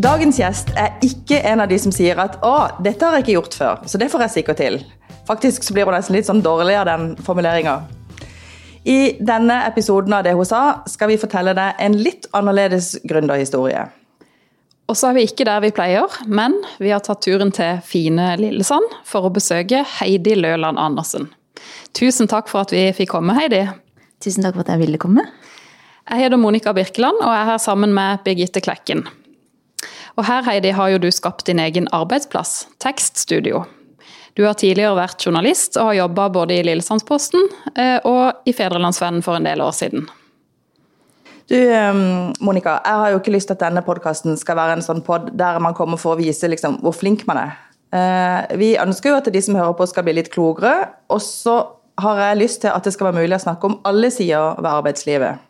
Dagens gjest er ikke en av de som sier at 'å, dette har jeg ikke gjort før', så det får jeg sikkert til. Faktisk så blir hun nesten litt sånn dårlig av den formuleringa. I denne episoden av det hun sa, skal vi fortelle deg en litt annerledes gründerhistorie. Og så er vi ikke der vi pleier, men vi har tatt turen til fine Lillesand for å besøke Heidi Løland Andersen. Tusen takk for at vi fikk komme, Heidi. Tusen takk for at jeg ville komme. Jeg heter Monica Birkeland og er her sammen med Birgitte Klekken. Og her, Heidi, har jo du skapt din egen arbeidsplass, Tekststudio. Du har tidligere vært journalist og har jobba både i Lillesandsposten eh, og i Fedrelandsvennen for en del år siden. Du, ehm, Monica, jeg har jo ikke lyst til at denne podkasten skal være en sånn pod der man kommer for å vise liksom, hvor flink man er. Eh, vi ønsker jo at de som hører på skal bli litt klokere, og så har jeg lyst til at det skal være mulig å snakke om alle sider ved arbeidslivet.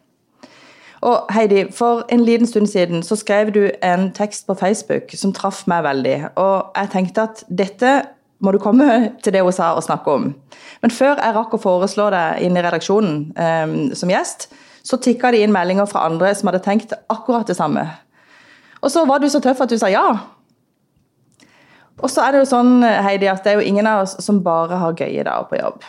Og Heidi, for en liten stund siden så skrev du en tekst på Facebook som traff meg veldig. Og jeg tenkte at dette må du komme til det hun sa og snakke om. Men før jeg rakk å foreslå deg inn i redaksjonen um, som gjest, så tikka det inn meldinger fra andre som hadde tenkt akkurat det samme. Og så var du så tøff at du sa ja. Og så er det jo sånn, Heidi, at det er jo ingen av oss som bare har gøye dager på jobb.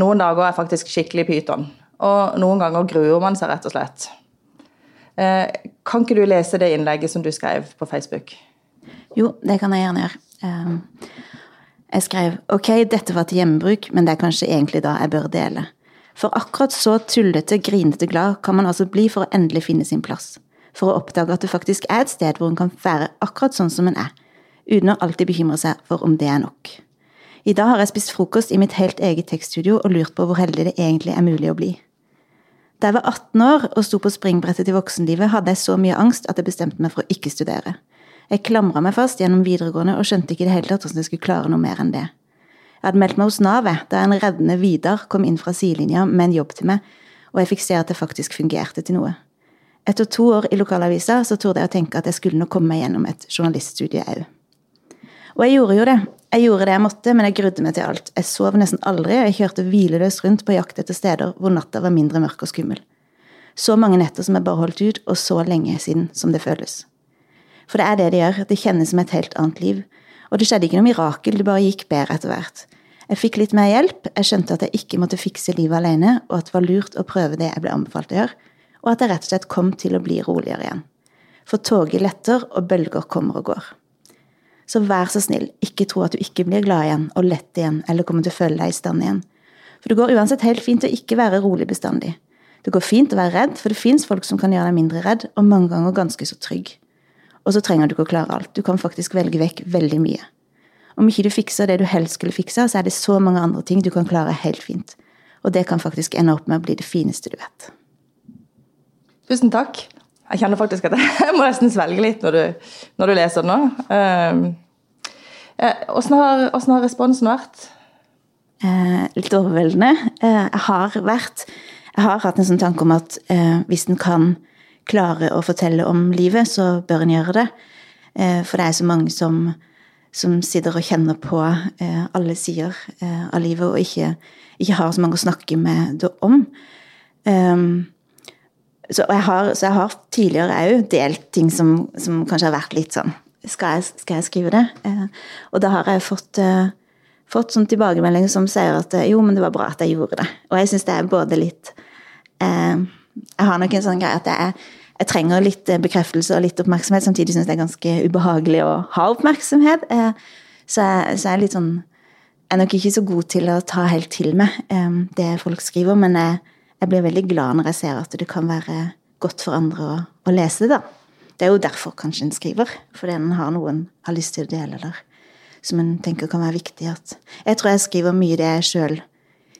Noen dager er faktisk skikkelig pyton, og noen ganger gruer man seg rett og slett. Eh, kan ikke du lese det innlegget som du skrev på Facebook? Jo, det kan jeg gjerne gjøre. Ehm, jeg skrev ok, dette var til hjemmebruk, men det er kanskje egentlig da jeg bør dele. For akkurat så tullete, grinete glad kan man altså bli for å endelig finne sin plass. For å oppdage at det faktisk er et sted hvor en kan være akkurat sånn som en er, uten å alltid bekymre seg for om det er nok. I dag har jeg spist frokost i mitt helt eget tekststudio og lurt på hvor heldig det egentlig er mulig å bli. Da jeg var 18 år og sto på springbrettet til voksenlivet, hadde jeg så mye angst at jeg bestemte meg for å ikke studere. Jeg klamra meg fast gjennom videregående og skjønte ikke i det hele tatt hvordan jeg skulle klare noe mer enn det. Jeg hadde meldt meg hos Nav da en reddende Vidar kom inn fra sidelinja med en jobb til meg, og jeg fikk se at det faktisk fungerte til noe. Etter to år i lokalavisa så torde jeg å tenke at jeg skulle nå komme meg gjennom et journaliststudie òg. Og jeg gjorde jo det. Jeg gjorde det jeg måtte, men jeg grudde meg til alt. Jeg sov nesten aldri, og jeg kjørte hvileløst rundt på jakt etter steder hvor natta var mindre mørk og skummel. Så mange netter som jeg bare holdt ut, og så lenge siden som det føles. For det er det det gjør, det kjennes som et helt annet liv. Og det skjedde ikke noe mirakel, det bare gikk bedre etter hvert. Jeg fikk litt mer hjelp, jeg skjønte at jeg ikke måtte fikse livet alene, og at det var lurt å prøve det jeg ble anbefalt å gjøre, og at jeg rett og slett kom til å bli roligere igjen. For toget letter, og bølger kommer og går. Så vær så snill, ikke tro at du ikke blir glad igjen og lett igjen eller kommer til å føle deg i stand igjen. For det går uansett helt fint å ikke være rolig bestandig. Det går fint å være redd, for det fins folk som kan gjøre deg mindre redd, og mange ganger ganske så trygg. Og så trenger du ikke å klare alt. Du kan faktisk velge vekk veldig mye. Om ikke du fikser det du helst skulle fikse, så er det så mange andre ting du kan klare helt fint. Og det kan faktisk ende opp med å bli det fineste du vet. Tusen takk. Jeg kjenner faktisk at jeg må nesten svelge litt når du, når du leser det nå. Åssen eh, hvordan har, har, responsen vært? Eh, litt overveldende. Eh, jeg har vært Jeg har hatt en sånn tanke om at eh, hvis en kan klare å fortelle om livet, så bør en gjøre det. Eh, for det er så mange som, som sitter og kjenner på eh, alle sider av livet, og ikke, ikke, har så mange å snakke med det om. Um, så jeg, har, så jeg har tidligere òg delt ting som, som, kanskje har vært litt sånn Skal jeg, skal jeg skrive det? Eh, og da har jeg fått, eh, fått sånn tilbakemelding som sier at eh, jo, men det var bra at jeg gjorde det. Og jeg syns det er både litt eh, Jeg har nok en sånn greie at jeg, jeg trenger litt eh, bekreftelse og litt oppmerksomhet. Samtidig syns jeg det er ganske ubehagelig å ha oppmerksomhet. Eh, så, jeg, så jeg er litt sånn Jeg er nok ikke så god til å ta helt til meg det folk skriver, men jeg jeg blir veldig glad når jeg ser at det kan være godt for andre å, å lese det, da. Det er jo derfor kanskje en skriver, fordi en har noen har lyst til å dele, eller som en tenker kan være viktig. At jeg tror jeg skriver mye det jeg sjøl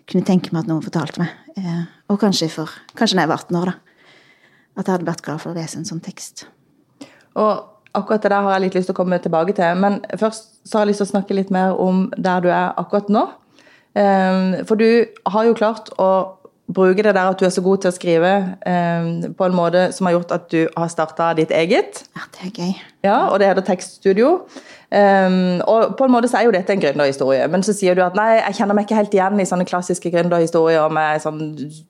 kunne tenke meg at noen fortalte meg. Eh, og kanskje for Kanskje da jeg var 18 år, da. At jeg hadde vært glad for å lese en sånn tekst. Og akkurat det der har jeg litt lyst til å komme tilbake til. Men først så har jeg lyst til å snakke litt mer om der du er akkurat nå. Eh, for du har jo klart å bruke det der at du er så god til å skrive eh, på en måte som har gjort at du har starta ditt eget. Ja, det er gøy. Ja, og det heter Tekststudio. Um, og på en måte så er jo dette en gründerhistorie, men så sier du at nei, jeg kjenner meg ikke helt igjen i sånne klassiske gründerhistorier med sånn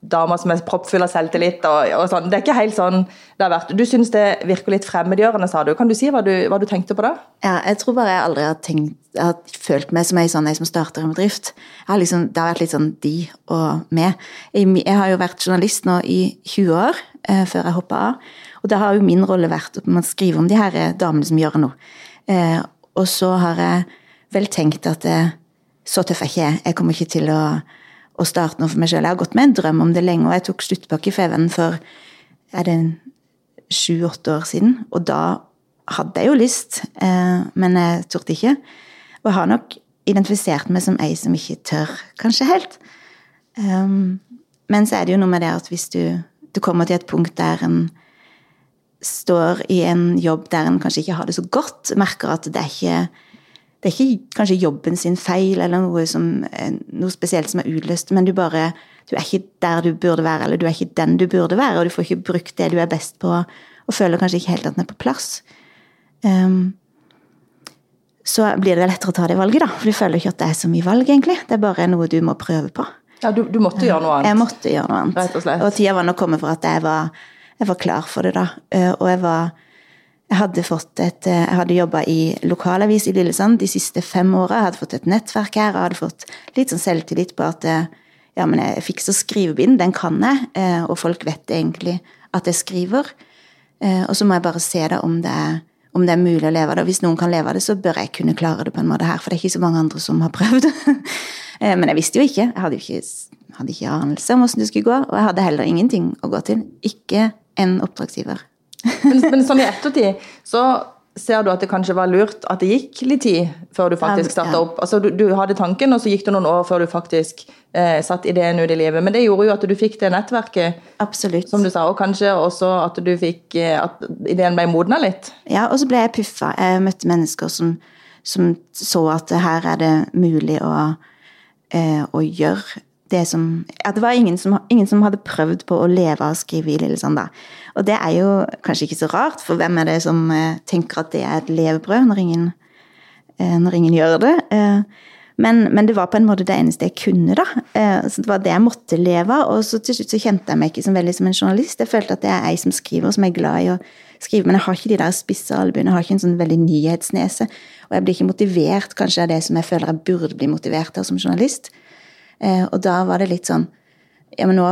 damer som er proppfulle av selvtillit og, og, sånn. Det er ikke helt sånn det har vært. Du syns det virker litt fremmedgjørende, sa du. Kan du si hva du, hva du tenkte på da? Ja, jeg tror bare jeg aldri har tenkt jeg har følt meg som ei sånn som starter en bedrift. Liksom, det har vært litt sånn de og meg. Jeg har jo vært journalist nå i 20 år, eh, før jeg hoppa av. Og da har jo min rolle vært å skrive om de her damene som gjør noe. Eh, og så har jeg vel tenkt at det, så tøff er ikke jeg. Jeg kommer ikke til å, å starte noe for meg sjøl. Jeg har gått med en drøm om det lenge, og jeg tok sluttpakke i Feven for er det sju-åtte år siden. Og da hadde jeg jo lyst, eh, men jeg torde ikke. Og jeg har nok identifisert meg som ei som ikke tør, kanskje helt. Um, men så er det jo noe med det at hvis du, du kommer til et punkt der en står i en jobb der en kanskje ikke har det så godt, merker at det er ikke det er ikke kanskje jobben sin feil eller noe, som, noe spesielt som er utløst, men du bare du er ikke der du burde være, eller du er ikke den du burde være, og du får ikke brukt det du er best på, og føler kanskje ikke helt at den er på plass. Um, så blir det lettere å ta det valget, da. For du føler ikke at det er så mye valg, egentlig. Det er bare noe du må prøve på. Ja, Du, du måtte gjøre noe annet? Jeg måtte gjøre noe annet. Rett og slett. Og tida var nå kommet for at jeg var jeg var klar for det, da. Eh, og jeg var Jeg hadde fått et eh, Jeg hadde jobba i lokalavis i Lillesand de siste fem åra. Jeg hadde fått et nettverk her og hadde fått litt sånn selvtillit på at eh, ja, men jeg fikser skrivebind, den kan jeg, og folk vet egentlig at jeg skriver. Og så må jeg bare se da om det er om det er mulig å leve av det. Hvis noen kan leve av det, så bør jeg kunne klare det på en måte her, for det er ikke så mange andre som har prøvd. Men jeg visste jo ikke. Jeg hadde ikke, hadde ikke anelse om åssen det skulle gå, og jeg hadde heller ingenting å gå til. Ikke en oppdragsgiver. men, men, sånn i ettertid så ser du at det kanskje var lurt at det gikk litt tid før du faktisk starta opp? Altså du, du, hadde tanken, og så gikk det noen år før du faktisk eh, satt ideen ut i livet. Men det gjorde jo at du fikk det nettverket, Absolutt. som du sa, og kanskje også at du fikk eh, at ideen ble modna litt? Ja, og så ble jeg puffa. Jeg møtte mennesker som, som så at her er det mulig å, eh, å gjøre det som Ja, det var ingen som, ingen som, hadde prøvd på å leve av å skrive i Lillesand. Og det er jo kanskje ikke så rart, for hvem er det som eh, tenker at det er et levebrød når ingen, eh, når ingen gjør det? Eh, men, men, det var på en måte det eneste jeg kunne, da. Så det var det jeg måtte leve av. Og så til slutt så kjente jeg meg ikke som veldig som en journalist. Jeg følte at det er ei som skriver, som er glad i å skrive. Men jeg har ikke de der spisse albuene, jeg har ikke en sånn veldig nyhetsnese. Og jeg blir ikke motivert kanskje av det som jeg føler jeg burde bli motivert av som journalist. Eh, og da var det litt sånn Ja, men nå,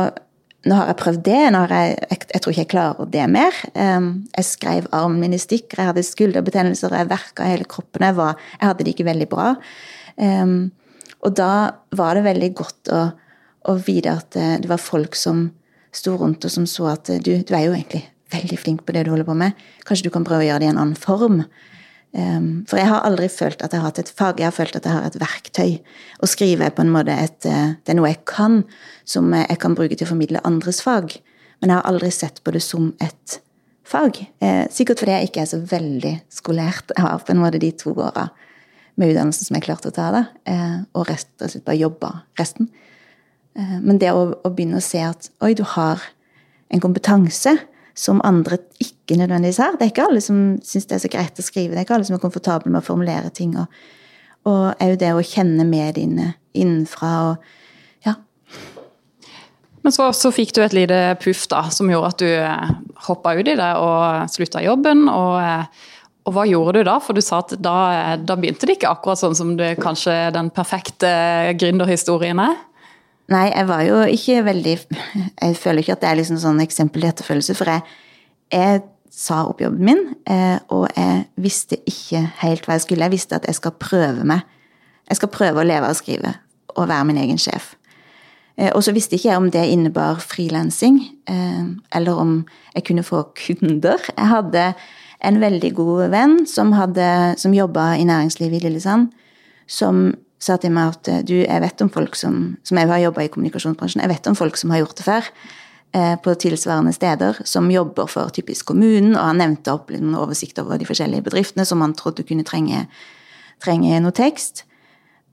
nå har jeg prøvd det. har Jeg, jeg, jeg, tror ikke jeg klarer det mer. Jeg skrev armen min i stykker, jeg hadde skulderbetennelser, jeg verka hele kroppen. Jeg, var, jeg hadde det ikke veldig bra. Og da var det veldig godt å, å vite at eh, det var folk som sto rundt og som så at du, du er jo egentlig veldig flink på det du holder på med. Kanskje du kan prøve å gjøre det i en annen form. Um, for jeg har aldri følt at jeg har hatt et fag, jeg har følt at jeg har et verktøy. Å skrive er på en måte et, eh, det er noe jeg kan, som jeg kan bruke til å formidle andres fag. Men jeg har aldri sett på det som et fag. Eh, sikkert fordi jeg ikke er så veldig skolert. Jeg har på en måte de to åra med utdannelsen som jeg klarte å ta, da, eh, og rett bare jobba resten. Men det å, å begynne å se at oi, du har en kompetanse som andre ikke nødvendigvis har. Det er ikke alle som syns det er så greit å skrive, det er ikke alle som er komfortable med å formulere ting. Og, og òg det å kjenne med dine innenfra og ja. Men så, så, fikk du et lite puff da, som gjorde at du eh, hoppa ut i det og slutta jobben. og eh, og hva gjorde du da? For du sa at da, eh, da begynte det ikke akkurat sånn som det kanskje den perfekte gründerhistorien er? Nei, jeg var jo ikke veldig Jeg føler ikke at det er liksom sånn eksempel til etterfølgelse, for jeg, jeg sa opp jobben min, eh, og jeg visste ikke helt hva jeg skulle. Jeg visste at jeg skal prøve meg. Jeg skal prøve å leve og skrive og være min egen sjef. Eh, og så visste ikke jeg om det innebar frilansing, eh, eller om jeg kunne få kunder. Jeg hadde en veldig god venn som, hadde, som jobba i næringslivet i Lillesand, som sa til meg at du, jeg vet om folk som Som jeg har i kommunikasjonsbransjen, jeg vet om folk som har gjort det før. Eh, på tilsvarende steder, som jobber for typisk kommunen. Og han nevnte opp en oversikt over de forskjellige bedriftene som han trodde kunne trenge, trenge noe tekst.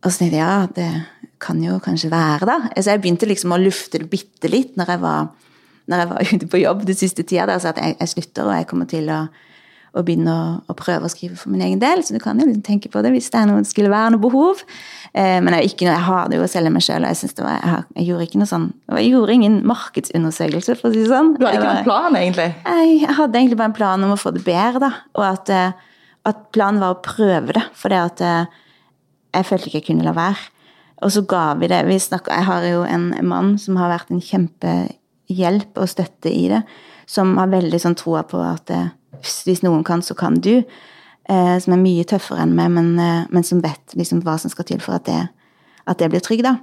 Og så tenkte jeg ja, det kan jo kanskje være, da. Så jeg begynte liksom å lufte det bitte litt når jeg var, når jeg var ute på jobb den siste tida. Der, så at jeg, jeg slutter, og jeg kommer til å å begynne å, å, prøve å skrive for min egen del. Så du kan jo tenke på det hvis det noe, skulle være noe behov. Eh, men jeg, ikke, jeg har det jo å selge meg sjøl, og jeg, det var, jeg, jeg, gjorde ikke noe sånn Jeg gjorde ingen markedsundersøkelse, for å si det sånn. Du hadde ikke noen plan, egentlig? Jeg, jeg hadde egentlig bare en plan om å få det bedre, da. Og at, eh, at planen var å prøve det. For det at eh, jeg følte ikke jeg kunne la være. Og så ga vi det. Vi snakker, jeg har jo en mann som har vært en kjempehjelp og støtte i det. Som har veldig sånn troa på at hvis noen kan, så kan du. Eh, som er mye tøffere enn meg, men, eh, men som vet liksom hva som skal til for at det, at det blir trygg. da.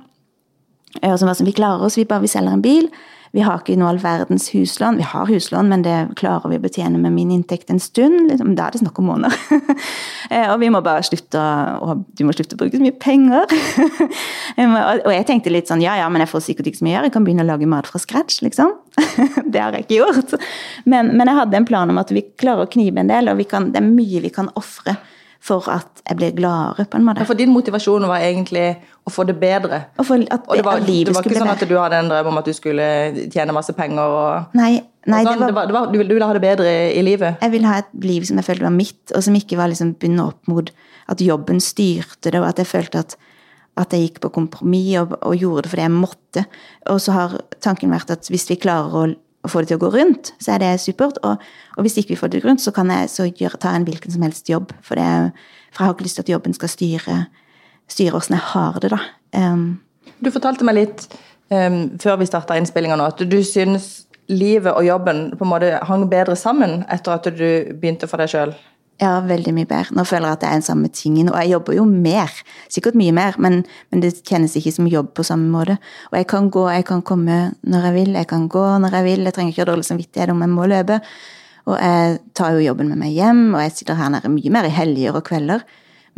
Eh, og som, som Vi klarer oss, vi bare vi selger en bil. Vi har ikke noe all verdens huslån. Vi har huslån, men det klarer vi å betjene med min inntekt en stund. Liksom, da er det snakk om måneder. Eh, og vi må bare slutte å Du må slutte å bruke så mye penger. og jeg tenkte litt sånn ja ja, men jeg får sikkert ikke så mye å gjøre. Jeg kan begynne å lage mat fra scratch, liksom. det har jeg ikke gjort. Men, men, jeg hadde en plan om at vi klarer å knive en del, og kan, det er mye vi kan ofre for at jeg blir gladere, på en måte. Ja, For din motivasjon var egentlig å få det bedre? Og, for at, og det var, det var ikke sånn at du hadde en drøm om at du skulle tjene masse penger? Og, nei, nei og sånn. det, var, det, var, du, ville ha det bedre i livet? Jeg ville ha et liv som jeg følte var mitt, og som ikke var liksom bundet opp mot at jobben styrte det, og at jeg følte at, at jeg gikk på kompromiss og, og, gjorde det fordi jeg måtte. Og så har tanken vært at hvis vi klarer å å få det til å gå rundt, så er det supert. Og, og hvis ikke vi får det rundt, så kan jeg så gjøre, ta en hvilken som helst jobb. For, det, for, jeg har ikke lyst til at jobben skal styre, styre hvordan jeg har det, da. Um, du fortalte meg litt um, før vi starta innspillinga nå, at du syns livet og jobben på en måte hang bedre sammen etter at du begynte for deg sjøl? Ja, veldig mye bedre. Nå føler jeg at det er den samme tingen. Og jeg jobber jo mer, sikkert mye mer, men, men, det kjennes ikke som jobb på samme måte. Og jeg kan gå, jeg kan komme når jeg vil, jeg kan gå når jeg vil. Jeg trenger ikke ha dårlig samvittighet om jeg må løpe. Og jeg tar jo jobben med meg hjem, og jeg sitter her nede mye mer i helger og kvelder.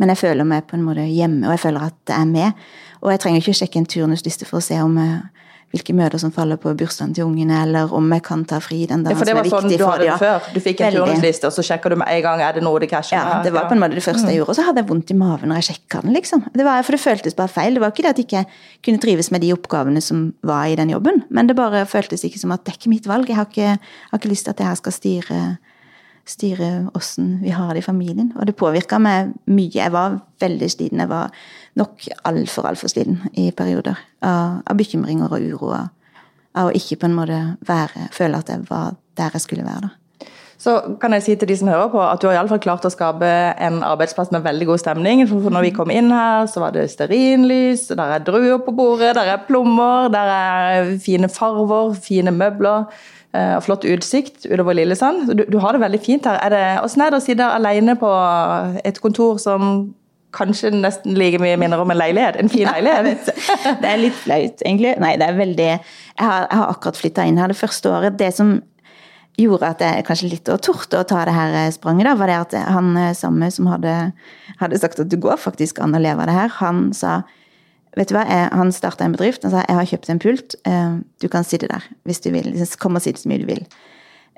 Men jeg føler meg på en måte hjemme, og jeg føler at jeg er med. Og jeg trenger ikke å sjekke en turnusliste for å se om jeg hvilke møter som faller på bursdagen til ungene, eller om jeg kan ta fri den dagen ja, for det var sånn du hadde det før? Du fikk en turnusliste, og så sjekker du med en gang er det noe det krasjer? Ja, det var på en måte det første jeg mm. gjorde. Og så hadde jeg vondt i maven når jeg sjekka den, liksom. Det var, for det føltes bare feil. Det var ikke det at jeg ikke kunne trives med de oppgavene som var i den jobben, men det bare føltes ikke som at det er ikke mitt valg. Jeg har ikke, har ikke lyst til at det her skal styre styre åssen vi har det i familien. Og det påvirka meg mye. Jeg var veldig sliten. Jeg var nok altfor, altfor sliten i perioder. Av, av bekymringer og uro. Av å ikke på en måte være, føle at jeg var der jeg skulle være. da. Så kan jeg si til de som hører på, at du har iallfall klart å skape en arbeidsplass med veldig god stemning. For når vi kom inn her, så var det stearinlys, der er druer på bordet, der er plommer, der er fine farver, fine møbler. Eh, og flott utsikt utover Lillesand. Du, du har det veldig fint her. Er det, hvordan er det å sitte alene på et kontor som kanskje nesten like mye minner om en leilighet. En fin leilighet. det er litt flaut, egentlig. Nei, det er veldig Jeg har, jeg har akkurat flytta inn her det første året. Det som gjorde at jeg kanskje litt torde å ta det her eh, spranget, da, var det at han eh, samme som hadde, hadde sagt at du går faktisk an å leve av det her, han sa Vet du hva, jeg, Han starta en bedrift og sa jeg har kjøpt en pult, uh, du kan sitte der hvis du vil. Kom og sitte så mye du vil.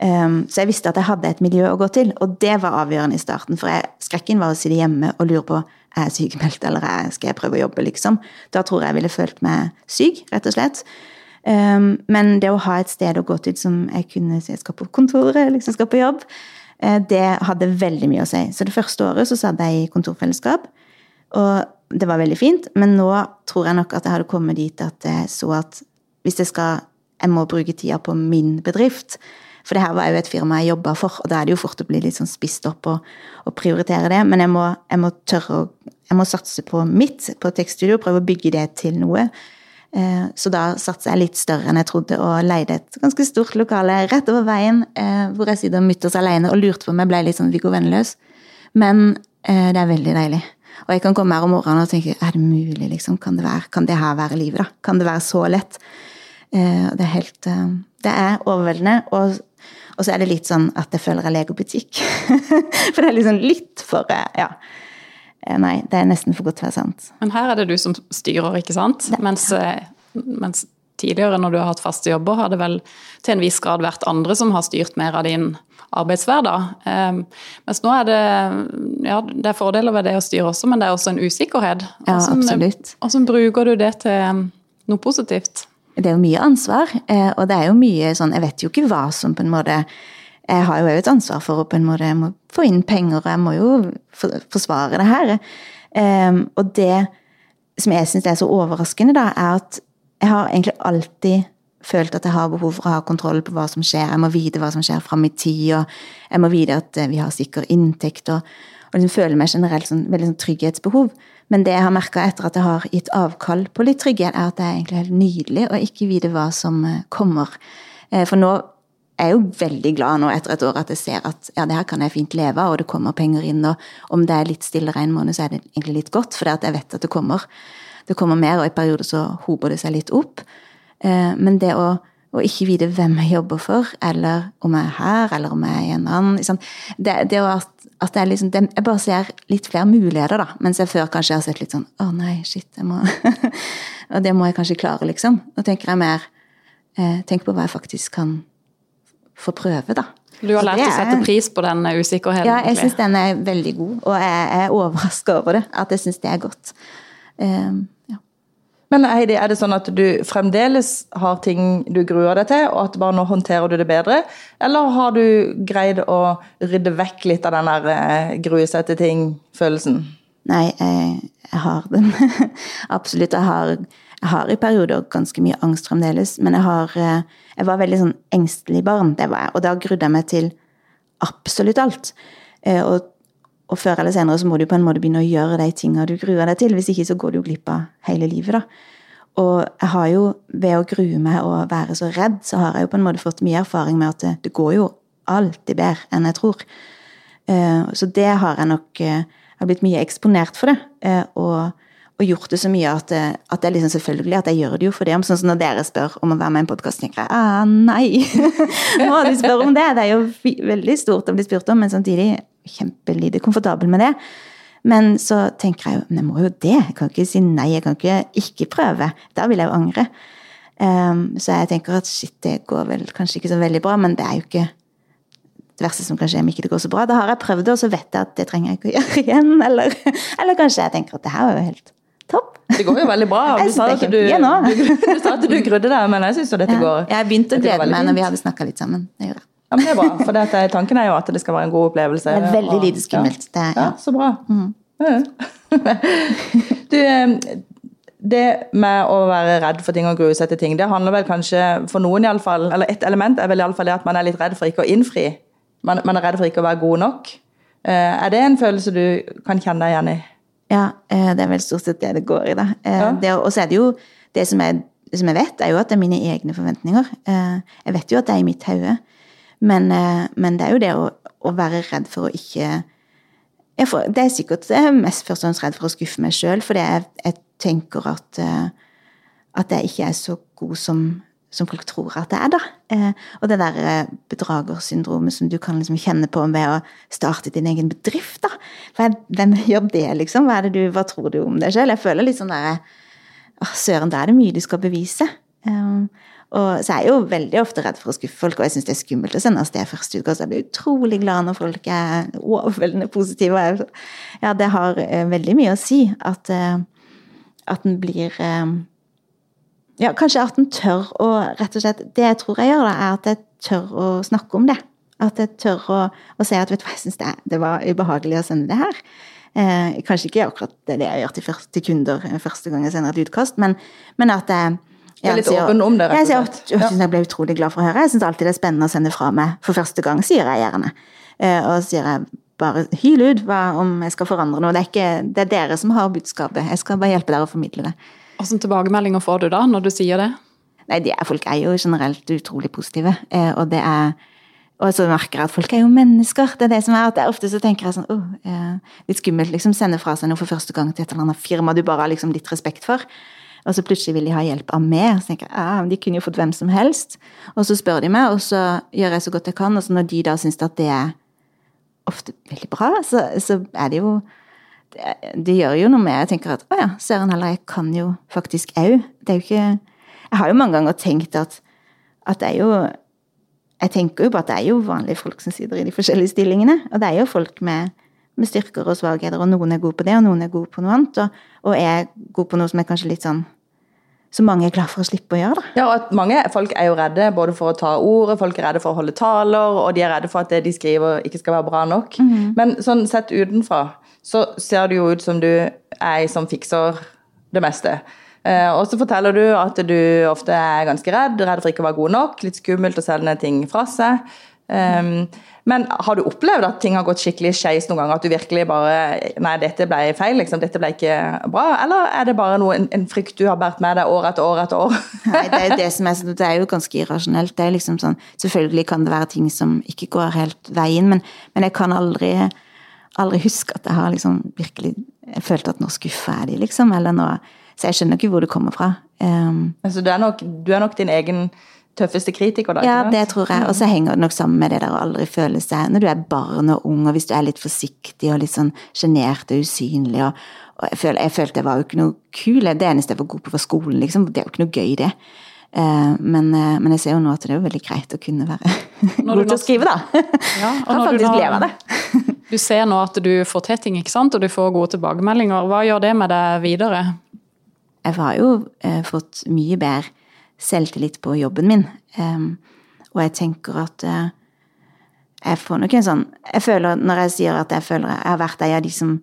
Um, så jeg visste at jeg hadde et miljø å gå til, og det var avgjørende i starten. For jeg, skrekken var å sitte hjemme og lure på er jeg sykemeldt, eller skal jeg prøve å jobbe, liksom. Da tror jeg jeg ville følt meg syk, rett og slett. Um, men det å ha et sted å gå til som jeg kunne si jeg skal på kontoret, liksom skal på jobb, det hadde veldig mye å si. Så det første året så satt jeg i kontorfellesskap, og det var veldig fint. Men nå tror jeg nok at jeg hadde kommet dit at jeg så at hvis jeg skal Jeg må bruke tida på min bedrift. For det her var jo et firma jeg jobba for, og da er det jo fort å bli litt sånn spist opp og, og prioritere det. Men jeg må, jeg må, tørre å Jeg må satse på mitt, på tekststudio, prøve å bygge det til noe. Eh, så da satser jeg litt større enn jeg trodde, og leide et ganske stort lokale rett over veien, eh, hvor jeg sitter mutters alene og lurte på om jeg ble litt sånn Viggo Venneløs. Men eh, det er veldig deilig. Og jeg kan komme her om morgenen og tenke er det mulig, liksom? Kan det, være, kan det her være livet, da? Kan det være så lett? Det er helt Det er overveldende. Og og så er det litt sånn at jeg føler jeg leker butikk. for det er liksom litt for eh, Ja. Eh, nei, det er nesten for godt til å være sant. Men her er det du som styrer, ikke sant? Mens, ja. mens, tidligere, når du har hatt faste jobber, har det vel til en viss grad vært andre som har styrt mer av din arbeidshverdag. Um, mens nå er det ja, det er fordeler ved det å styre også, men det er også en usikkerhet. Ja, absolutt. Hvordan bruker du det til noe positivt? det er jo mye ansvar, eh, og det er jo mye sånn Jeg vet jo ikke hva som på en måte jeg har jo òg et ansvar for å på en måte jeg må få inn penger, og jeg må jo forsvare det her. Um, og det som jeg syns er så overraskende, da, er at jeg har egentlig alltid følt at jeg har behov for å ha kontroll på hva som skjer. Jeg må vite hva som skjer fram i tid, og jeg må vite at eh, vi har sikker inntekt. og, og liksom føler meg generelt sånn, veldig sånn trygghetsbehov. Men det jeg har merka etter at jeg har gitt avkall på litt trygghet, er at det er egentlig helt nydelig å ikke vite hva som eh, kommer. Eh, for nå er jeg jo veldig glad nå etter et år at jeg ser at ja, det her kan jeg fint leve av, og det kommer penger inn. Og om det er litt stillere en måned, så er det egentlig litt godt, for jeg vet at det kommer. Det kommer mer, og i perioder så hoper det seg litt opp. Eh, men det å, å ikke vite hvem jeg jobber for, eller om jeg er her, eller om jeg er i en annen liksom, det, det at, at jeg, liksom, det, jeg bare ser litt flere muligheter, da. Mens jeg før kanskje har sett litt sånn Å nei, shit, jeg må Og det må jeg kanskje klare, liksom. Nå tenker jeg mer eh, Tenk på hva jeg faktisk kan få prøve, da. Du har lært å sette pris på den usikkerheten? Ja, jeg syns den er veldig god, og jeg er overraska over det. At jeg syns det er godt. Um. Men Heidi, er det sånn at du fremdeles har ting du gruer deg til, og at bare nå håndterer du det bedre? Eller har du greid å rydde vekk litt av den der eh, grue seg til ting-følelsen? Nei, jeg, jeg har den. Absolutt. Jeg har jeg har i perioder ganske mye angst fremdeles, men jeg har eh, Jeg var veldig sånn engstelig barn, det var jeg. Og da grudde jeg meg til absolutt alt. Eh, og, og, før eller senere så må du på en måte begynne å gjøre de tinga du gruer deg til. Hvis ikke så går du glipp av hele livet, da. Og jeg har jo, ved å grue meg og være så redd, så har jeg jo på en måte fått mye erfaring med at det, går jo alltid bedre enn jeg tror. Eh, så det har jeg nok Jeg har blitt mye eksponert for det. Og og gjort det så mye at, eh, at, det er liksom selvfølgelig at jeg gjør det jo for det. Sånn som når dere spør om å være med i en podkast, tenker jeg ah, nei! Må de spørre om det? Det er jo veldig stort å bli spurt om, men samtidig kjempelite komfortabel med det. Men så tenker jeg jo men jeg må jo det. Jeg kan ikke si nei, jeg kan ikke ikke prøve. Da vil jeg jo angre. Um, så jeg tenker at shit, det går vel kanskje ikke så veldig bra, men det er jo ikke det verste som kan skje om ikke det går så bra. Da har jeg prøvd det, og så vet jeg at det trenger jeg ikke å gjøre igjen. Eller, eller kanskje jeg tenker at det her var jo helt Topp. Det går jo veldig bra. Du sa, du, du, du sa at du grudde deg, men jeg syns jo dette går Jeg begynte å glede meg når vi hadde snakka litt sammen. Det. Ja, men det er bra, for dette, tanken er jo at det skal være en god opplevelse. Det er veldig lite skummelt. Ja, ja. ja så bra. Mm. du, det med å være redd for ting og grue seg til ting, det handler vel kanskje for noen iallfall Eller et element er vel iallfall det at man er litt redd for ikke å innfri. Man, man er redd for ikke å være god nok. Eh, er det en følelse du kan kjenne deg igjen i? Ja, eh, det er vel stort sett det det går i, da. Eh, ja. Og så er det jo det som jeg, som jeg, vet, er jo at det er mine egne forventninger. Eh, jeg vet jo at det er i mitt hode. Men, men, det er jo det å, å, være redd for å ikke får, Det er sikkert jeg er mest først og fremst redd for å skuffe meg sjøl, fordi jeg, jeg tenker at, at jeg ikke er så god som som folk tror at det er, da. Eh, og det der eh, bedragersyndromet som du kan liksom kjenne på ved å starte din egen bedrift, da. hvem gjør det, liksom? Hva, du, hva tror du om deg selv? Jeg føler litt sånn derre Å, søren, da er det mye du skal bevise. Um, og så er jeg jo veldig ofte redd for å skuffe folk, og jeg syns det er skummelt å sende av sted første utkast. Jeg blir utrolig glad når folk er overveldende positive. Ja, det har veldig mye å si at, at den blir ja, kanskje at en tør å rett og slett Det jeg tror jeg gjør, da, er at jeg tør å snakke om det. At jeg tør å, å si at vet du hva, jeg syns det, det, var ubehagelig å sende det her. Eh, kanskje ikke akkurat det, det jeg gjør til, til, kunder første gang jeg sender et utkast, men, men at jeg jeg er litt åpen om det, rett og slett. Jeg, jeg, jeg ble utrolig glad for å høre. Jeg syns alltid det er spennende å sende fra meg for første gang, sier jeg gjerne. Eh, og sier jeg bare hyl ut hva om jeg skal forandre noe. Det er, ikke, det er dere som har budskapet. Jeg skal bare hjelpe dere å formidle det. Hvilke tilbakemeldinger får du da, når du sier det? Nei, er, Folk er jo generelt utrolig positive. Eh, og det er og så merker jeg at folk er jo mennesker. Det er det som er at jeg Ofte så tenker jeg sånn oh, eh, Litt skummelt liksom sende fra seg noe for første gang til et eller annet firma du bare har liksom litt respekt for. Og så plutselig vil de ha hjelp av meg. Så tenker jeg ah, de kunne jo fått hvem som helst. Og så spør de meg, og så gjør jeg så godt jeg kan. Og så når de da syns at det er ofte veldig bra, så, så er det jo det, gjør jo noe med Jeg tenker at å ja, søren heller, jeg kan jo faktisk au. Det er jo ikke Jeg har jo mange ganger tenkt at, at det er jo Jeg tenker jo på at det er jo vanlige folk som sitter i de forskjellige stillingene. Og det er jo folk med, med styrker og svakheter, og noen er gode på det, og noen er gode på noe annet. Og, og jeg er god på noe som er kanskje litt sånn så mange er glad for å slippe å gjøre det. Ja, og at mange folk er jo redde både for å ta ordet, folk er redde for å holde taler, og de er redde for at det de skriver ikke skal være bra nok. Men sånn sett utenfra så ser det jo ut som du er ei som fikser det meste. Eh, og så forteller du at du ofte er ganske redd, redd for ikke å være god nok, litt skummelt å sende ting fra seg. Um, men har du opplevd at ting har gått skikkelig skeis noen ganger? At du virkelig bare Nei, dette ble feil, liksom. Dette ble ikke bra. Eller er det bare noe, en, en frykt du har båret med deg år etter år etter år? Nei, det er, det, som er, det er jo ganske irrasjonelt. Det er liksom sånn, selvfølgelig kan det være ting som ikke går helt veien, men, men jeg kan aldri, aldri huske at jeg har liksom virkelig følt at nå skuffer jeg de, liksom. Eller nå, så jeg skjønner ikke hvor det kommer fra. Um, altså, du, er nok, du er nok din egen tøffeste kritiker, da? Ja, det tror jeg. Og så henger det nok sammen med det der å aldri føle seg Når du er barn og ung, og hvis du er litt forsiktig og litt sånn sjenert og usynlig og, og jeg, føl, jeg, følte jeg var jo ikke noe kul. Det eneste jeg var god på, var skolen, liksom. Det er jo ikke noe gøy, det. Uh, men, uh, men, jeg ser jo nå at det er jo veldig greit å kunne være god til å skrive, da. Ja, og har faktisk glede av det. Du ser nå at du får til ting, ikke sant? og du får gode tilbakemeldinger. Hva gjør det med deg videre? Jeg har jo eh, fått mye bedre selvtillit på jobben min. Um, og jeg tenker at uh, jeg får nok en sånn Jeg føler, når jeg sier at jeg føler jeg har vært ei av de som,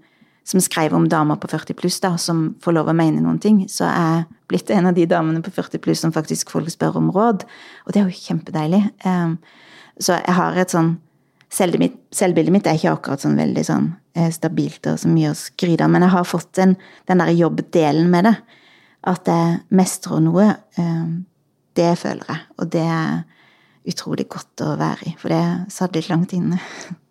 som skrev om damer på 40 pluss, da, som får lov å mene noen ting, så er jeg blitt en av de damene på 40 pluss som faktisk folk spør om råd. Og det er jo kjempedeilig. Um, så jeg har et sånn Selvbildet mitt, selvbildet mitt er ikke akkurat sånn veldig sånn eh, stabilt og så mye å skryte av, men jeg har fått den, den der jobbdelen med det at jeg mestrer noe, eh, det føler jeg. Og det er utrolig godt å være i, for det satt litt langt inne.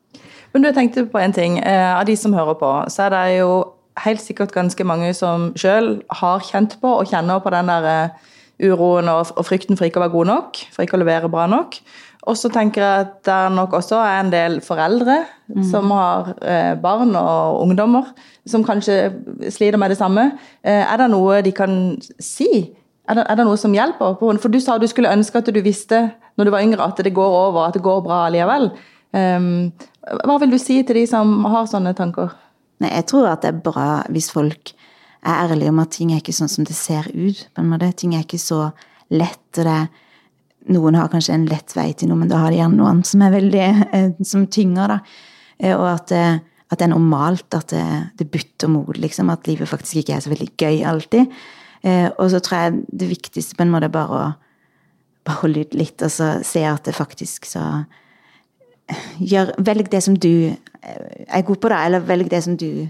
Men du tenkte på en ting. Eh, av de som hører på, så er det jo helt sikkert ganske mange som sjøl har kjent på og kjenner på den der uroen og frykten for ikke å være god nok, for ikke å levere bra nok. Og så tenker jeg at det nok også er en del foreldre mm. som har barn og ungdommer som kanskje sliter med det samme. Eh, er det noe de kan si? Er det, er det noe som hjelper? For du sa du skulle ønske at du visste når du var yngre at det går over, at det går bra likevel. Um, hva vil du si til de som har sånne tanker? Nei, Jeg tror at det er bra hvis folk er ærlige om at ting er ikke sånn som det ser ut. på en måte. Ting er ikke så lett. og det Noen har kanskje en lett vei til noe, men da har de gjerne noen som er veldig, eh, som tynger. da. Eh, og at at det er normalt at det, det butter mot, liksom. At livet faktisk ikke er så veldig gøy alltid. Eh, og så tror jeg det viktigste på en måte er bare å holde ut litt, og så se at det faktisk så gjør, Velg det som du eh, er god på, da, eller velg det som du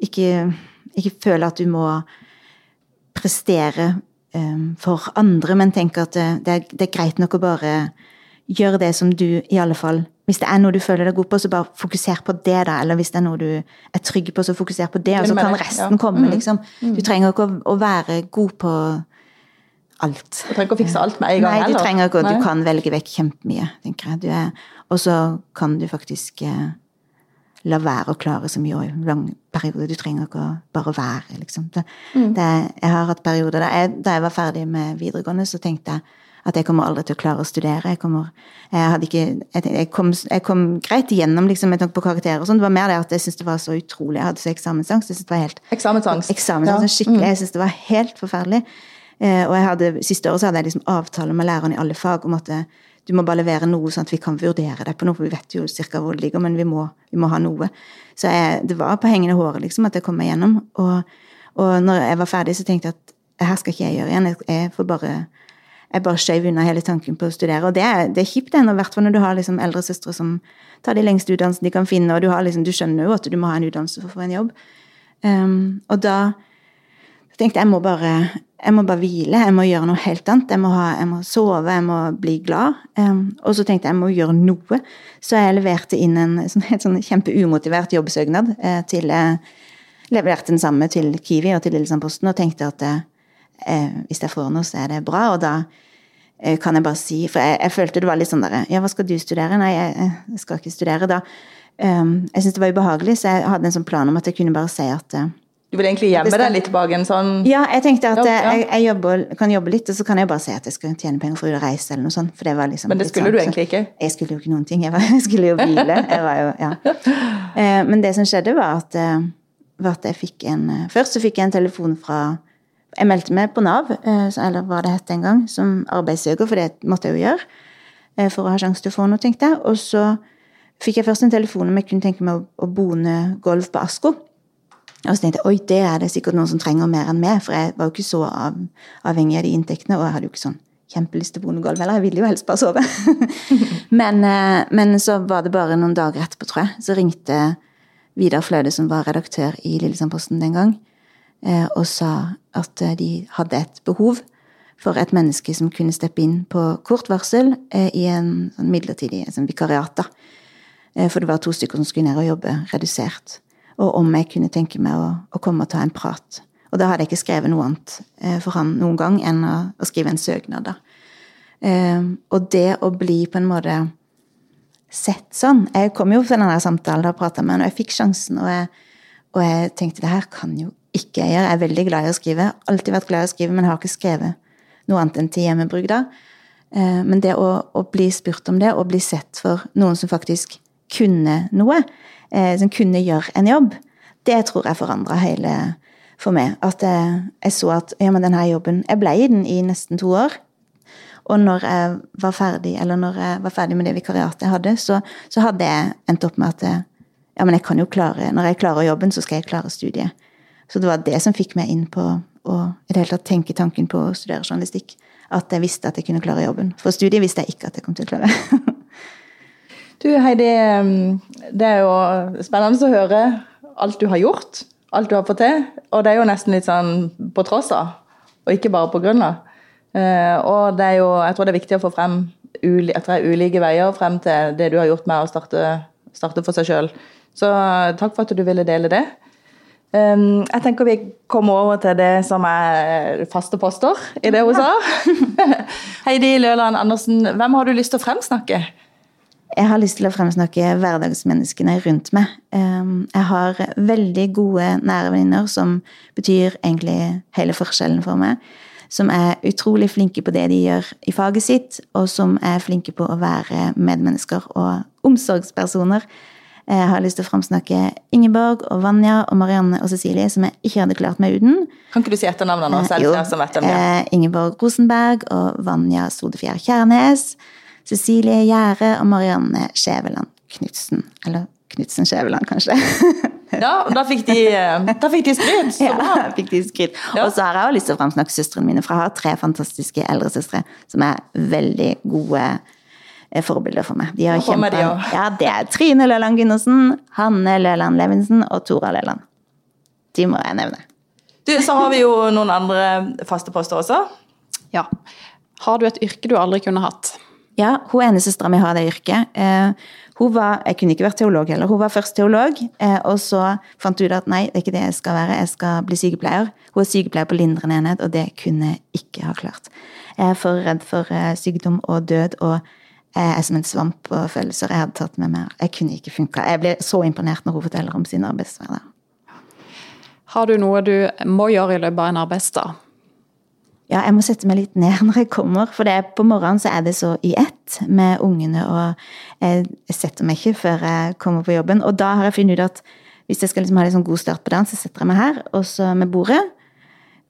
ikke, ikke føler at du må prestere for andre, men tenk at det, er, det er greit nok å bare gjøre det som du i alle fall hvis det er noe du føler deg god på, så bare fokuser på det, da. Eller hvis det er noe du er trygg på, så fokuser på det, og så kan resten komme, mm. liksom. Mm. Du trenger ikke å, å være god på alt. Du trenger ikke å fikse alt med en gang Nei, du trenger ikke, du kan velge vekk kjempemye, tenker jeg. Og så kan du faktisk eh, la være å klare så mye i en lang periode. Du trenger ikke å bare være, liksom. Det, mm. det, jeg har hatt perioder da jeg, da jeg var ferdig med videregående, så tenkte jeg at jeg kommer aldri til å klare å studere. Jeg, kommer, jeg, ikke, jeg, kom, jeg kom, greit igjennom liksom, med tanke på karakterer. og sånn. Det var mer det at jeg syntes det var så utrolig. Jeg hadde så eksamensangst. Jeg synes det var helt, eksamensangst? eksamensangst ja. skikkelig. Mm. Jeg syntes det var helt forferdelig. Eh, og jeg hadde, Siste året så hadde jeg liksom avtale med læreren i alle fag om at du må bare levere noe sånn at vi kan vurdere deg på noe, for vi vet jo cirka hvor det ligger, men vi må, vi må ha noe. Så jeg, det var på hengende håret liksom, at jeg kom meg gjennom. Og, og når jeg var ferdig, så tenkte jeg at her skal ikke jeg gjøre igjen. Jeg får bare jeg bare skjøv unna hele tanken på å studere. Og det er, det er kjipt, i hvert fall når du har liksom eldre søstre som tar de lengste utdannelsene de kan finne, og du, liksom, du, skjønner jo at du må ha en utdannelse for å få en jobb. Um, og da tenkte jeg må bare jeg må bare hvile, jeg må gjøre noe helt annet. Jeg må, ha, jeg må sove, jeg må bli glad. Um, og så tenkte jeg jeg må gjøre noe. Så jeg leverte inn en sånn, sånn kjempeumotivert jobbsøknad. Eh, til, eh, leverte den samme til Kiwi og til Lillesandposten og tenkte at eh, eh, hvis jeg får noe, så er det bra. Og da eh, kan jeg bare si For jeg, jeg, følte det var litt sånn derre Ja, hva skal du studere? Nei, jeg, jeg skal ikke studere. Da um, Jeg syntes det var ubehagelig, så jeg hadde en sånn plan om at jeg kunne bare si at du vil egentlig gjemme deg litt bak en sånn Ja, jeg tenkte at ja. Jeg, jeg jobber, kan jobbe litt, og så kan jeg bare si at jeg skal tjene penger for å reise, eller noe sånt. For det var liksom Men det skulle sånn, du egentlig ikke? Jeg skulle jo ikke noen ting. Jeg, var, jeg skulle jo hvile. Jo, ja. Uh, men det som skjedde, var at, uh, var at jeg fikk en Først så fikk jeg en telefon fra Jeg meldte meg på Nav, eh, eller hva det het en gang, som arbeidssøker, for det måtte jeg jo gjøre. eh, For å ha sjanse til å få noe, tenkte jeg. Og så fikk jeg først en telefon om jeg kunne tenke meg å, å bone golf på Asko. Og så tenkte jeg oi, det er det sikkert noen som trenger mer enn meg, for jeg var jo ikke så av, avhengig av de inntektene, og jeg hadde jo ikke sånn kjempelyst til å bone gulv heller, jeg ville jo helst bare sove. men, eh, men så var det bare noen dager etterpå, tror jeg, så ringte Vidar Fløde, som var redaktør i Lillesandposten den gang, eh, og sa at eh, de hadde et behov for et menneske som kunne steppe inn på kort varsel i en sånn midlertidig sånn vikariat. da. For det var to stykker som skulle ned og jobbe redusert. Og om jeg kunne tenke meg å, å komme og ta en prat. Og da hadde jeg ikke skrevet noe annet eh, for han noen gang enn å, å skrive en søknad. da. Eh, Og det å bli på en måte sett sånn Jeg kom jo fra denne samtalen og prata med han, og jeg fikk sjansen. Og jeg, og jeg tenkte det her kan jo ikke jeg gjøre. Jeg er veldig glad i å skrive. Alltid vært glad i å skrive, men har ikke skrevet noe annet enn til hjemmebruk da. Eh, Men det å, å bli spurt om det, og bli sett for noen som faktisk kunne noe, eh, som kunne gjøre en jobb, det tror jeg forandra hele for meg. At jeg, jeg så at ja, men denne jobben Jeg ble i den i nesten to år. Og når jeg var ferdig, eller når jeg var ferdig med det vikariatet jeg hadde, så, så hadde jeg endt opp med at jeg, ja, men jeg kan jo klare, når jeg klarer jobben, så skal jeg klare studiet. Så det var det som fikk meg inn på å i det hele tatt tenke tanken på å studere journalistikk. At jeg visste at jeg kunne klare jobben. For studiet visste jeg ikke at jeg kom til å klare. Du Heidi, det er jo spennende å høre alt du har gjort, alt du har fått til. Og det er jo nesten litt sånn på tross av, og ikke bare på grunn av. Eh, Og det er jo, jeg tror det er viktig å få frem etter det er ulike veier frem til det du har gjort med å starte, starte for seg sjøl. Så eh, takk for at du ville dele det. Um, Jeg tenker vi kommer over til det som er faste poster i det hun sa. Heidi Løland Andersen, hvem har du lyst til å fremsnakke? Jeg har lyst til å fremsnakke hverdagsmenneskene rundt meg. Um, Jeg har veldig gode nære venninner som betyr egentlig hele forskjellen for meg. Som er utrolig flinke på det de gjør i faget sitt, og som er flinke på å være medmennesker og omsorgspersoner. Jeg har lyst til å fremsnakke Ingeborg og Vanja og Marianne og Cecilie, som jeg ikke hadde klart meg uten. Kan ikke du si etternavnene nå, selv Jo, eh, Ingeborg Rosenberg og Vanja Sodefjær Kjærnes. Cecilie Gjære og Marianne Skjæveland Knutsen. Eller Knutsen Skjæveland, kanskje. Ja, da fikk de, eh, da fikk de skryt. Så bra. Ja, fikk de skryt. Ja. Og så har jeg også lyst til å framsnakke søstrene mine, for jeg har tre fantastiske eldresøstre som er veldig gode eh, forbilder for meg. De har kjempa de Ja, det er Trine Løland Gundersen, Hanne Løland Levinsen og Tora Løland. De må jeg nevne. Du, så har vi jo noen andre faste poster også. Ja. Har du et yrke du aldri kunne hatt? Ja, hun ene søstera mi har det yrket. Eh, hun var, Jeg kunne ikke vært teolog heller. Hun var først teolog, eh, og så fant hun ut at nei, det er ikke det jeg skal være, jeg skal bli sykepleier. Hun er sykepleier på lindrende enhet, og det kunne jeg ikke ha klart. Jeg er for redd for eh, sykdom og død, og jeg er som en svamp og følelser jeg hadde tatt med meg. Jeg kunne ikke funka. Jeg ble så imponert når hun forteller om sin arbeidshverdag. Har du noe du må gjøre i løpet av en arbeidsdag? Ja, jeg må sette meg litt ned når jeg kommer, for det på morgenen så er det så i ett med ungene, og jeg, setter meg ikke før jeg kommer på jobben. Og da har jeg funnet ut at hvis jeg skal liksom ha en sånn god start på dagen, så setter jeg meg her, og så med bordet.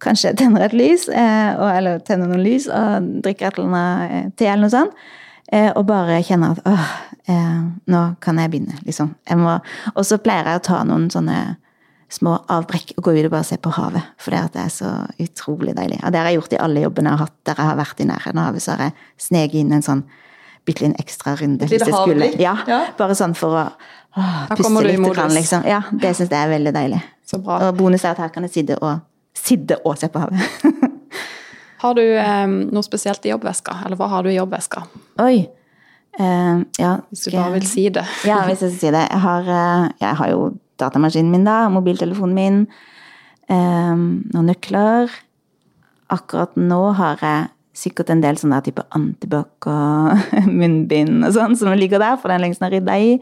Kanskje jeg tenner et lys, eh, og, eller tenner noen lys, og drikker et eller annet eh, te eller noe sånt. Eh, og bare kjenner at åh, nå kan jeg begynne, liksom. Jeg må, og så pleier jeg å ta noen sånne små avbrekk og gå ut og bare se på havet. For det, det er så utrolig deilig. Og det har jeg gjort i alle jobbene jeg har hatt der jeg har vært i nærheten av havet. Så har jeg sneket inn en sånn bitte liten ekstra runde. Hvis jeg skulle. Ja, Ja. bare sånn for å Da puste litt. Grann, liksom. Ja, det syns jeg er veldig deilig. Så bra. Og bonus er at her kan jeg sitte og, sitte og se på havet. Har du eh, noe spesielt i jobbveska, eller hva har du i jobbveska? Oi. Uh, ja, Hvis du bare vil si det. Ja, hvis jeg skal si det. Jeg har, eh, jeg har jo datamaskinen min, da, mobiltelefonen min, eh, noen nøkler. Akkurat nå har jeg sikkert en del sånne type antibac og munnbind og sånn som ligger der, for den lengst har rydda i.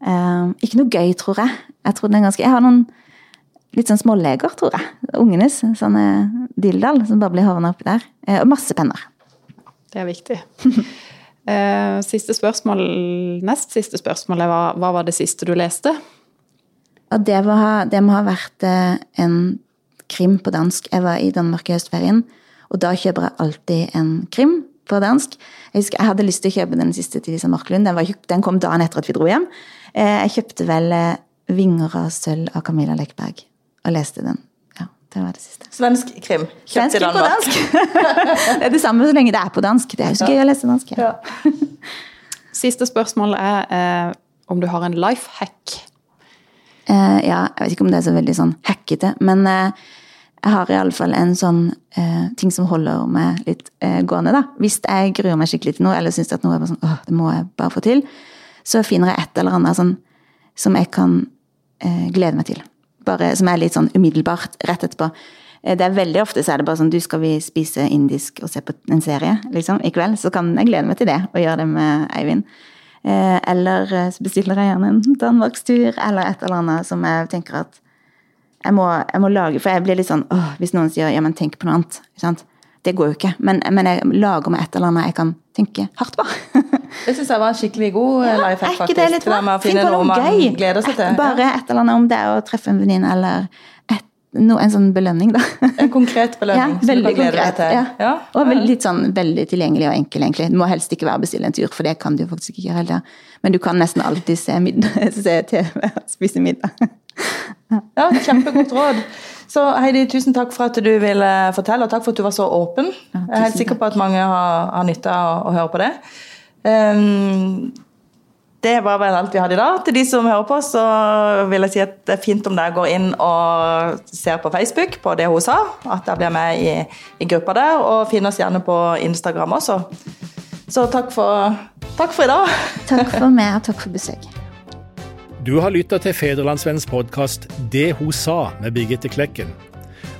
Eh, ikke noe gøy, tror jeg. Jeg tror den er ganske Jeg har noen litt sånn småleger, tror jeg. Ungenes. Sånne dilldall som bare blir havna oppi der. Eh, og masse penner. Det er viktig. Eh, Siste spørsmål, nest siste spørsmål er hva var det siste du leste? Og det, var, det må ha vært eh, en krim på dansk. Jeg var i Danmark i høstferien, og da kjøper jeg alltid en krim på dansk. Jeg, husker, jeg hadde lyst til å kjøpe den siste til Lisa Marklund. Den, var, den, kom dagen etter at vi dro hjem. Eh, jeg kjøpte vel eh, 'Vinger av sølv' av Camilla Lekberg og leste den. Ja, det var det siste. Svensk krim. Kjøpt i Danmark. På dansk. det er det samme så lenge det er på dansk. Det er jo så gøy å lese dansk. Ja. Siste spørsmål er eh, om du har en life hack. Eh, ja, jeg vet ikke om det er så veldig sånn hackete, men eh, jeg har iallfall en sånn eh, ting som holder meg litt gående, da. Hvis jeg gruer meg skikkelig til noe, eller syns at noe er bare sånn åh, det må jeg bare få til, så finner jeg et eller annet sånn som jeg kan glede meg til. Bare som er litt sånn umiddelbart rett etterpå. Det er Veldig ofte så er det bare sånn du skal vi spise indisk og se på en serie liksom, i kveld. Så kan jeg glede meg til det og gjøre det med Eivind. Eh, eller eh, så bestiller jeg gjerne en danmarkstur eller et eller annet som jeg tenker at jeg må, jeg må lage For jeg blir litt sånn åh, Hvis noen sier ja, men tenk på noe annet. Sant? Det går jo ikke. Men, men, jeg lager meg et eller annet jeg kan tenke hardt på. det syns jeg var en skikkelig god ja, life hack, faktisk. Det litt bra? Finn på noe, noe gøy. gleder seg til. Bare et eller annet om det å treffe en venninne eller no, en sånn belønning, da. En konkret belønning ja, veldig konkret, Ja. ja. Og litt sånn veldig tilgjengelig og enkel, egentlig. Det må helst ikke være bestille en tur, for det kan du faktisk ikke gjøre heller. Men du kan nesten alltid se, middag, se TV og spise middag. ja. kjempegodt råd. Så Heidi, tusen takk for at du ville fortelle, og takk for at du var så åpen. Jeg er helt sikker på at mange har, har nytte av å, å høre på det. Um, det var vel alt vi hadde i dag. Til de som hører på, så vil jeg si at det er fint om dere går inn og ser på Facebook på det hun sa. At dere blir med i, i gruppa der, og finner oss gjerne på Instagram også. Så takk for, takk for i dag. Takk for meg, og takk for besøket. Du har lytta til Federlandsvennens podkast 'Det hun sa' med Birgitte Klekken.